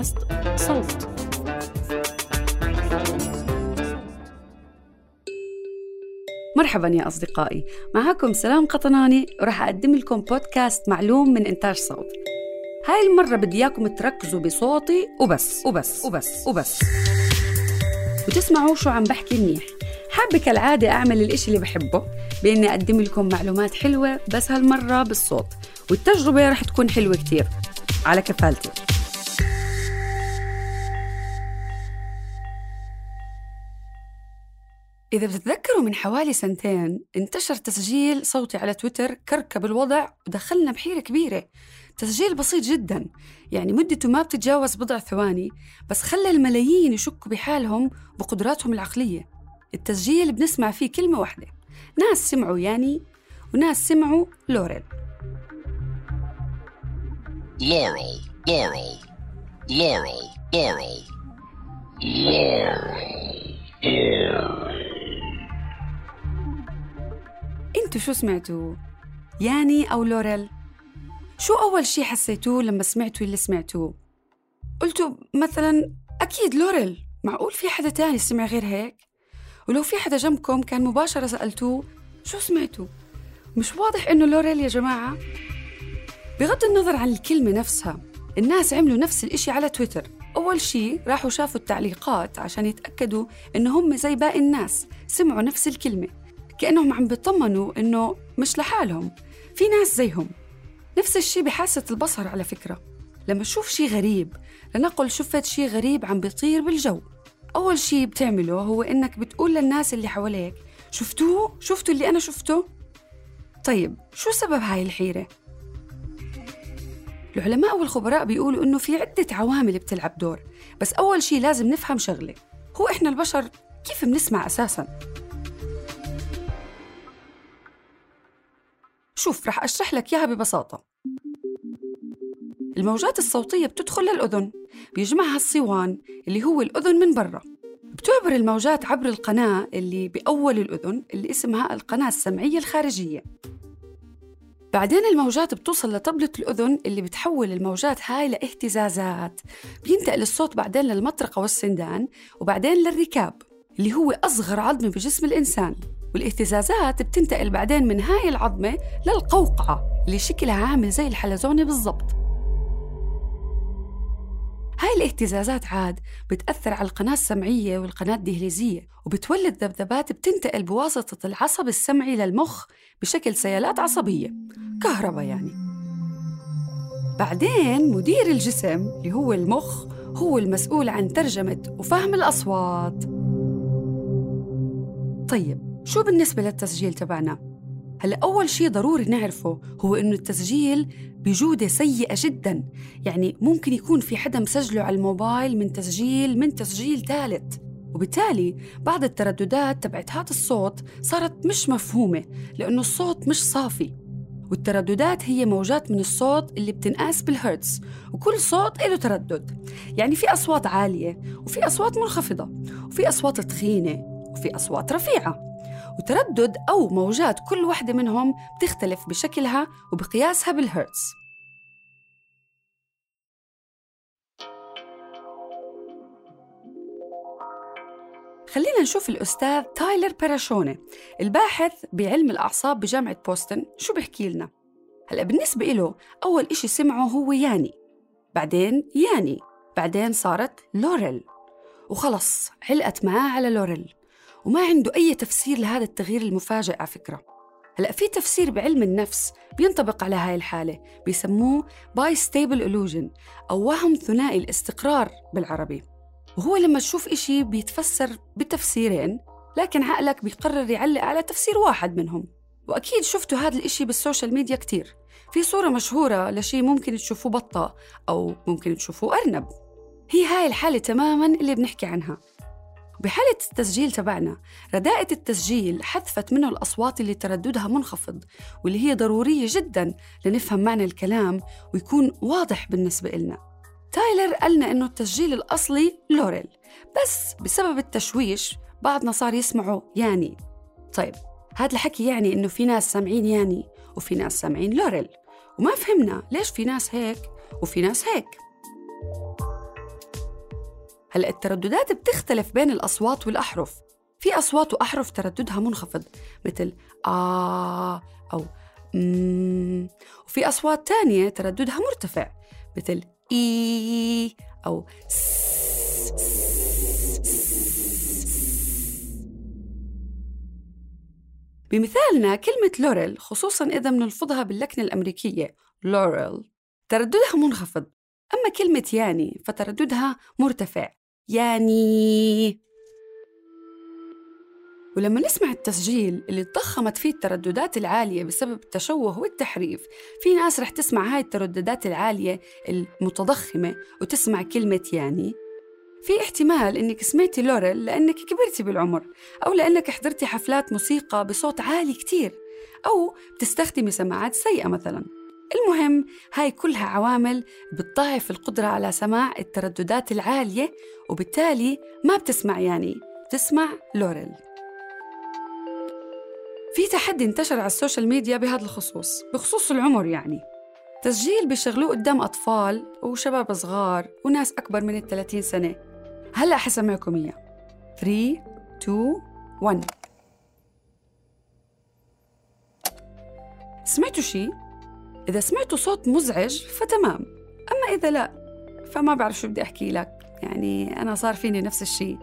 بودكاست صوت. مرحبا يا أصدقائي. معكم سلام قطناني وراح أقدم لكم بودكاست معلوم من إنتاج صوت. هاي المرة بدي إياكم تركزوا بصوتي وبس وبس وبس وبس. وتسمعوا شو عم بحكي منيح. حابة كالعادة أعمل الإشي اللي بحبه بإني أقدم لكم معلومات حلوة بس هالمرة بالصوت والتجربة رح تكون حلوة كتير. على كفالتي. إذا بتتذكروا من حوالي سنتين انتشر تسجيل صوتي على تويتر كركب الوضع ودخلنا بحيرة كبيرة. تسجيل بسيط جدا. يعني مدته ما بتتجاوز بضع ثواني بس خلى الملايين يشكوا بحالهم بقدراتهم العقلية. التسجيل بنسمع فيه كلمة واحدة. ناس سمعوا ياني وناس سمعوا لوريل Laurel, Laurel, Laurel, Laurel, Laurel, أنتوا شو سمعتوا؟ ياني أو لوريل؟ شو أول شي حسيتوه لما سمعتوا اللي سمعتوه؟ قلتوا مثلا أكيد لوريل معقول في حدا تاني سمع غير هيك؟ ولو في حدا جنبكم كان مباشرة سألتوه شو سمعتوا؟ مش واضح إنه لوريل يا جماعة؟ بغض النظر عن الكلمة نفسها الناس عملوا نفس الإشي على تويتر أول شي راحوا شافوا التعليقات عشان يتأكدوا إنه هم زي باقي الناس سمعوا نفس الكلمة كأنهم عم بيطمنوا إنه مش لحالهم في ناس زيهم نفس الشي بحاسة البصر على فكرة لما تشوف شي غريب لنقل شفت شي غريب عم بيطير بالجو أول شي بتعمله هو إنك بتقول للناس اللي حواليك شفتوه؟ شفتوا اللي أنا شفته؟ طيب شو سبب هاي الحيرة؟ العلماء والخبراء بيقولوا إنه في عدة عوامل بتلعب دور بس أول شي لازم نفهم شغلة هو إحنا البشر كيف بنسمع أساساً؟ شوف رح أشرح لك إياها ببساطة. الموجات الصوتية بتدخل للأذن بيجمعها الصوان اللي هو الأذن من برا. بتعبر الموجات عبر القناة اللي بأول الأذن اللي اسمها القناة السمعية الخارجية. بعدين الموجات بتوصل لطبلة الأذن اللي بتحول الموجات هاي لإهتزازات. بينتقل الصوت بعدين للمطرقة والسندان وبعدين للركاب اللي هو أصغر عظمة بجسم الإنسان. والاهتزازات بتنتقل بعدين من هاي العظمة للقوقعة اللي شكلها عامل زي الحلزونة بالضبط. هاي الاهتزازات عاد بتأثر على القناة السمعية والقناة الدهليزية وبتولد ذبذبات بتنتقل بواسطة العصب السمعي للمخ بشكل سيالات عصبية كهرباء يعني. بعدين مدير الجسم اللي هو المخ هو المسؤول عن ترجمة وفهم الأصوات. طيب شو بالنسبة للتسجيل تبعنا؟ هلا أول شيء ضروري نعرفه هو إنه التسجيل بجودة سيئة جدا. يعني ممكن يكون في حدا مسجله على الموبايل من تسجيل من تسجيل ثالث. وبالتالي بعض الترددات تبعت هذا الصوت صارت مش مفهومة لأنه الصوت مش صافي. والترددات هي موجات من الصوت اللي بتنقاس بالهرتز وكل صوت له تردد. يعني في أصوات عالية وفي أصوات منخفضة وفي أصوات تخينة وفي أصوات رفيعة. وتردد أو موجات كل واحدة منهم بتختلف بشكلها وبقياسها بالهرتز. خلينا نشوف الأستاذ تايلر باراشوني الباحث بعلم الأعصاب بجامعة بوسطن. شو بيحكي لنا؟ هلأ بالنسبة له أول إشي سمعه هو ياني. بعدين ياني بعدين صارت لوريل. وخلص علقت معاه على لوريل. وما عنده أي تفسير لهذا التغيير المفاجئ على فكرة. هلأ في تفسير بعلم النفس بينطبق على هاي الحالة بيسموه bistable illusion أو وهم ثنائي الاستقرار بالعربي. وهو لما تشوف إشي بيتفسر بتفسيرين لكن عقلك بيقرر يعلق على تفسير واحد منهم. وأكيد شفتوا هذا الإشي بال social media كتير. في صورة مشهورة لشي ممكن تشوفوه بطة أو ممكن تشوفوه أرنب. هي هاي الحالة تماماً اللي بنحكي عنها. بحالة التسجيل تبعنا رداءة التسجيل حذفت منه الأصوات اللي ترددها منخفض واللي هي ضرورية جدا لنفهم معنى الكلام ويكون واضح بالنسبة إلنا. تايلر قالنا إنه التسجيل الأصلي لوريل بس بسبب التشويش بعضنا صار يسمعوا ياني طيب هذا الحكي يعني إنه في ناس سامعين ياني وفي ناس سامعين لوريل وما فهمنا ليش في ناس هيك وفي ناس هيك. هلا الترددات بتختلف بين الأصوات والأحرف. في أصوات وأحرف ترددها منخفض مثل آ أو مم وفي أصوات تانية ترددها مرتفع مثل إي أو بمثالنا كلمة لوريل خصوصا إذا بنلفظها باللكنة الأمريكية لوريل ترددها منخفض. أما كلمة ياني فترددها مرتفع. يعني ولما نسمع التسجيل اللي تضخمت فيه الترددات العالية بسبب التشوه والتحريف في ناس رح تسمع هاي الترددات العالية المتضخمة وتسمع كلمة يعني. في احتمال إنك سمعتي لوريل لأنك كبرتي بالعمر أو لأنك حضرتي حفلات موسيقى بصوت عالي كتير أو بتستخدمي سماعات سيئة مثلا. المهم هاي كلها عوامل بتضاعف القدرة على سماع الترددات العالية وبالتالي ما بتسمع ياني بتسمع لوريل. في تحدي انتشر على ال social media بهذا الخصوص بخصوص العمر يعني. تسجيل بيشغلوه قدام أطفال وشباب صغار وناس أكبر من ال 30 سنة. هلأ حسمعكم إياه. 3 2 1 سمعتوا شيء؟ إذا سمعتوا صوت مزعج فتمام. أما إذا لا فما بعرف شو بدي أحكي لك. يعني أنا صار فيني نفس الشيء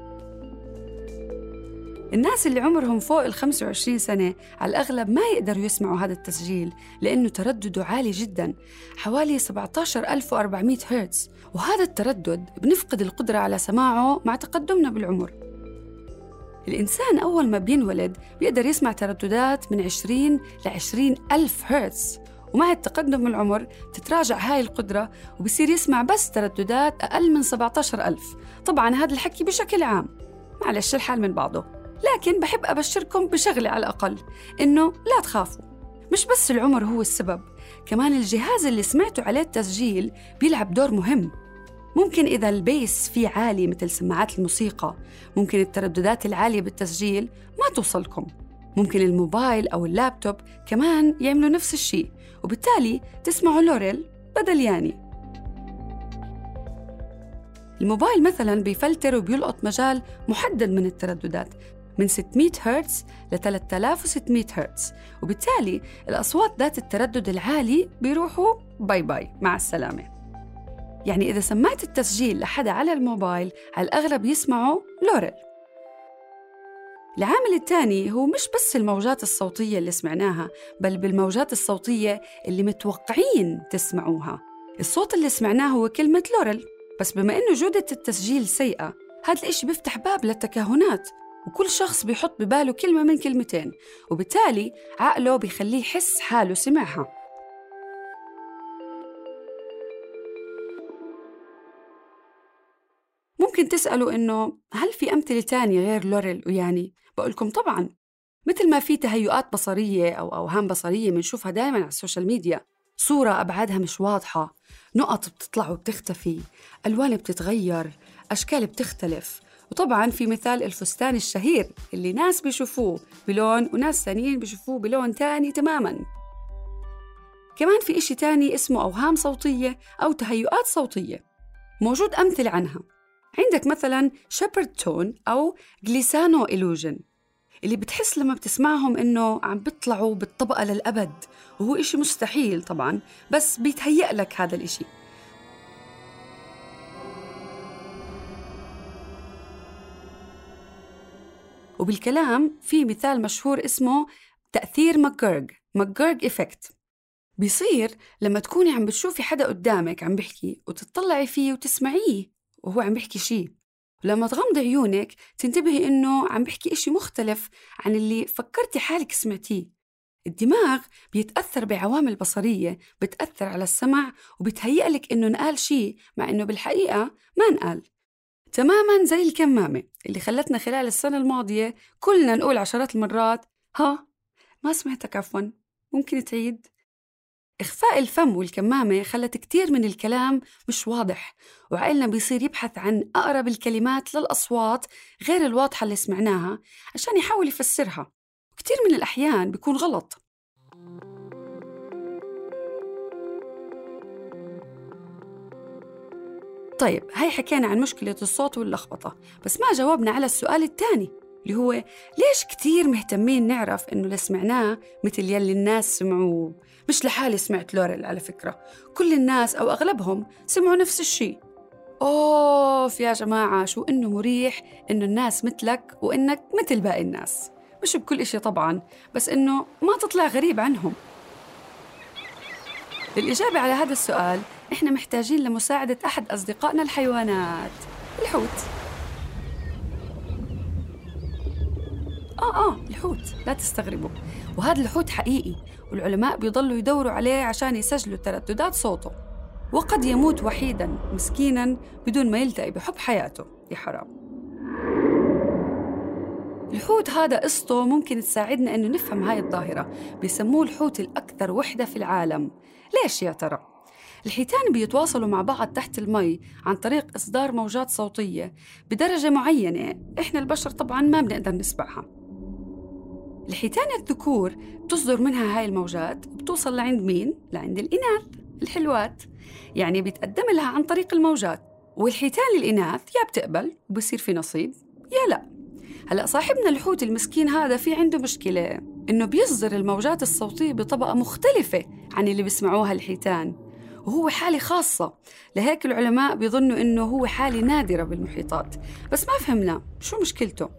الناس اللي عمرهم فوق ال 25 سنة على الأغلب ما يقدروا يسمعوا هذا التسجيل لأنه تردده عالي جدا. حوالي 17400 هرتز. وهذا التردد بنفقد القدرة على سماعه مع تقدمنا بالعمر. الإنسان أول ما بينولد بيقدر يسمع ترددات من 20 ل 20 ألف هرتز. ومع التقدم بالعمر تتراجع هاي القدرة وبصير يسمع بس ترددات أقل من 17 ألف. طبعا هذا الحكي بشكل عام. معلش الحال من بعضه. لكن بحب أبشركم بشغلة على الأقل إنه لا تخافوا. مش بس العمر هو السبب كمان الجهاز اللي سمعتوا عليه التسجيل بيلعب دور مهم. ممكن إذا ال bass فيه عالي مثل سماعات الموسيقى ممكن الترددات العالية بالتسجيل ما توصلكم. ممكن الموبايل أو اللابتوب كمان يعملوا نفس الشيء وبالتالي تسمعوا لوريل بدل ياني. الموبايل مثلا بيفلتر وبيلقط مجال محدد من الترددات من 600 هرتز ل 3600 هرتز وبالتالي الأصوات ذات التردد العالي بيروحوا bye bye. مع السلامة. يعني إذا سمعت التسجيل لحدا على الموبايل على الأغلب يسمعوا لوريل. العامل الثاني هو مش بس الموجات الصوتية اللي سمعناها بل بالموجات الصوتية اللي متوقعين تسمعوها الصوت اللي سمعناه هو كلمة لوريل بس بما إنه جودة التسجيل سيئة هذا الإشي بيفتح باب للتكهنات وكل شخص بيحط بباله كلمة من كلمتين وبالتالي عقله بيخليه يحس حاله سمعها ممكن تسألوا إنه هل في أمثلة تانية غير لوريل وياني؟ بقولكم طبعاً مثل ما في تهيؤات بصرية أو أوهام بصرية بنشوفها دائما على ال social media صورة أبعادها مش واضحة نقط بتطلع وبتختفي ألوان بتتغير أشكال بتختلف وطبعا في مثال الفستان الشهير اللي ناس بيشوفوه بلون وناس ثانيين بيشوفوه بلون تاني تماما. كمان في إشي تاني اسمه أوهام صوتية أو تهيؤات صوتية موجود أمثلة عنها. عندك مثلا Shepard tone أو glissando illusion اللي بتحس لما بتسمعهم إنه عم بيطلعوا بالطبقة للأبد وهو إشي مستحيل طبعا بس بيتهيأ لك هذا الإشي. وبالكلام في مثال مشهور اسمه تأثير McGurk McGurk effect. بيصير لما تكوني عم بتشوفي حدا قدامك عم بيحكي وتطلعي فيه وتسمعيه وهو عم بيحكي شيء ولما تغمضي عيونك تنتبهي إنه عم بيحكي إشي مختلف عن اللي فكرتي حالك سمعتيه. الدماغ بيتأثر بعوامل بصرية بتأثر على السمع وبتهيأ لك إنه نقال شيء مع إنه بالحقيقة ما نقال. تماما زي الكمامة اللي خلتنا خلال السنة الماضية كلنا نقول عشرات المرات ها ما سمعتك عفوا ممكن تعيد؟ إخفاء الفم والكمامة خلت كتير من الكلام مش واضح وعقلنا بيصير يبحث عن أقرب الكلمات للأصوات غير الواضحة اللي سمعناها عشان يحاول يفسرها وكتير من الأحيان بيكون غلط. طيب هاي حكينا عن مشكلة الصوت واللخبطة بس ما جاوبنا على السؤال الثاني اللي هو ليش كتير مهتمين نعرف إنه اللي سمعناه مثل يلي الناس سمعوه؟ مش لحالي سمعت لوريل على فكرة. كل الناس أو أغلبهم سمعوا نفس الشيء أوف يا جماعة شو إنه مريح إنه الناس مثلك وإنك مثل باقي الناس. مش بكل إشي طبعا بس إنه ما تطلع غريب عنهم. للإجابة على هذا السؤال إحنا محتاجين لمساعدة أحد أصدقائنا الحيوانات. الحوت. آه آه الحوت. لا تستغربوا. وهذا الحوت حقيقي والعلماء بيضلوا يدوروا عليه عشان يسجلوا ترددات صوته. وقد يموت وحيدا مسكينا بدون ما يلتقي بحب حياته. يا حرام. الحوت هذا قصته ممكن تساعدنا إنه نفهم هاي الظاهرة. بيسموه الحوت الأكثر وحدة في العالم. ليش يا ترى؟ الحيتان بيتواصلوا مع بعض تحت المي عن طريق إصدار موجات صوتية بدرجة معينة. إحنا البشر طبعا ما بنقدر نسمعها. الحيتان الذكور بتصدر منها هاي الموجات بتوصل لعند مين؟ لعند الإناث الحلوات يعني بيتقدم لها عن طريق الموجات والحيتان الإناث يا بتقبل وبصير في نصيب يا لا. هلأ صاحبنا الحوت المسكين هذا في عنده مشكلة إنه بيصدر الموجات الصوتية بطبقة مختلفة عن اللي بيسمعوها الحيتان وهو حالة خاصة. لهيك العلماء بيظنوا إنه هو حالة نادرة بالمحيطات. بس ما فهمنا شو مشكلته؟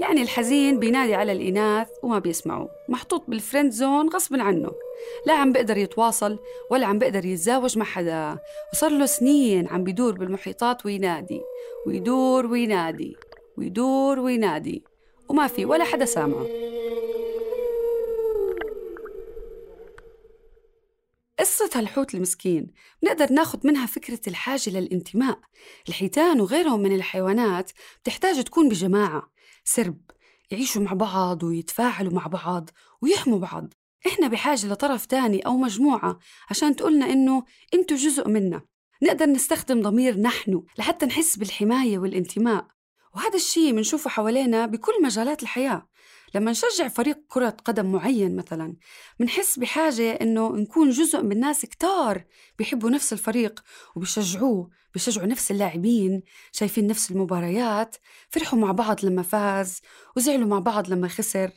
يعني الحزين بينادي على الإناث وما بيسمعوا محطوط بال friend zone غصب عنه. لا عم بقدر يتواصل ولا عم بقدر يتزاوج مع حدا. وصار له سنين عم بيدور بالمحيطات وينادي. ويدور وينادي. ويدور وينادي. وما في ولا حدا سامعه. قصة هالحوت المسكين بنقدر ناخد منها فكرة الحاجة للانتماء. الحيتان وغيرهم من الحيوانات بتحتاج تكون بجماعة. سرب يعيشوا مع بعض ويتفاعلوا مع بعض ويحموا بعض. إحنا بحاجة لطرف تاني أو مجموعة عشان تقولنا إنه أنتوا جزء منا. نقدر نستخدم ضمير نحن لحتى نحس بالحماية والانتماء. وهذا الشيء بنشوفه حوالينا بكل مجالات الحياة. لما نشجع فريق كرة قدم معين مثلا بنحس بحاجة إنه نكون جزء من ناس كتار بيحبوا نفس الفريق وبيشجعوه. بيشجعوا نفس اللاعبين شايفين نفس المباريات فرحوا مع بعض لما فاز وزعلوا مع بعض لما خسر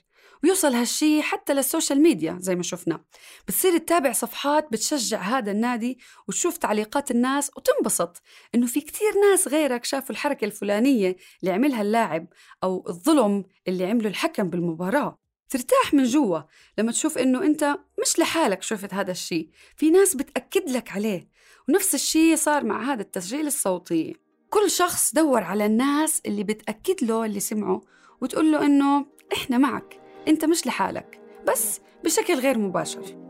ويوصل هالشي حتى لل social media زي ما شفنا. بتصير تتابع صفحات بتشجع هذا النادي وتشوف تعليقات الناس وتنبسط إنه في كتير ناس غيرك شافوا الحركة الفلانية اللي عملها اللاعب أو الظلم اللي عمله الحكم بالمباراة. ترتاح من جوا لما تشوف إنه أنت مش لحالك شفت هذا الشي. في ناس بتأكد لك عليه ونفس الشي صار مع هذا التسجيل الصوتي. كل شخص دور على الناس اللي بتأكد له اللي سمعه وتقول له إنه إحنا معك أنت مش لحالك بس بشكل غير مباشر.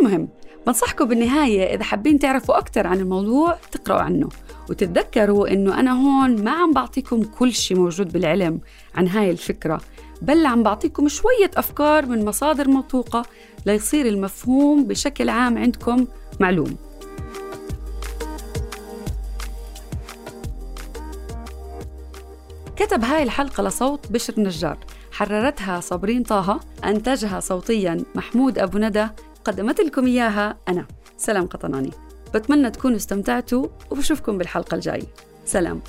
المهم بنصحكم بالنهاية إذا حابين تعرفوا أكثر عن الموضوع تقرأوا عنه. وتتذكروا إنه أنا هون ما عم بعطيكم كل شيء موجود بالعلم عن هاي الفكرة بل عم بعطيكم شوية أفكار من مصادر موثوقة ليصير المفهوم بشكل عام عندكم معلوم. كتب هاي الحلقة لصوت بشر نجار حررتها صابرين طه أنتجها صوتيا محمود أبو ندى قدمت لكم إياها أنا سلام قطناني. بتمنى تكونوا استمتعتوا وبشوفكم بالحلقة الجاية. سلام.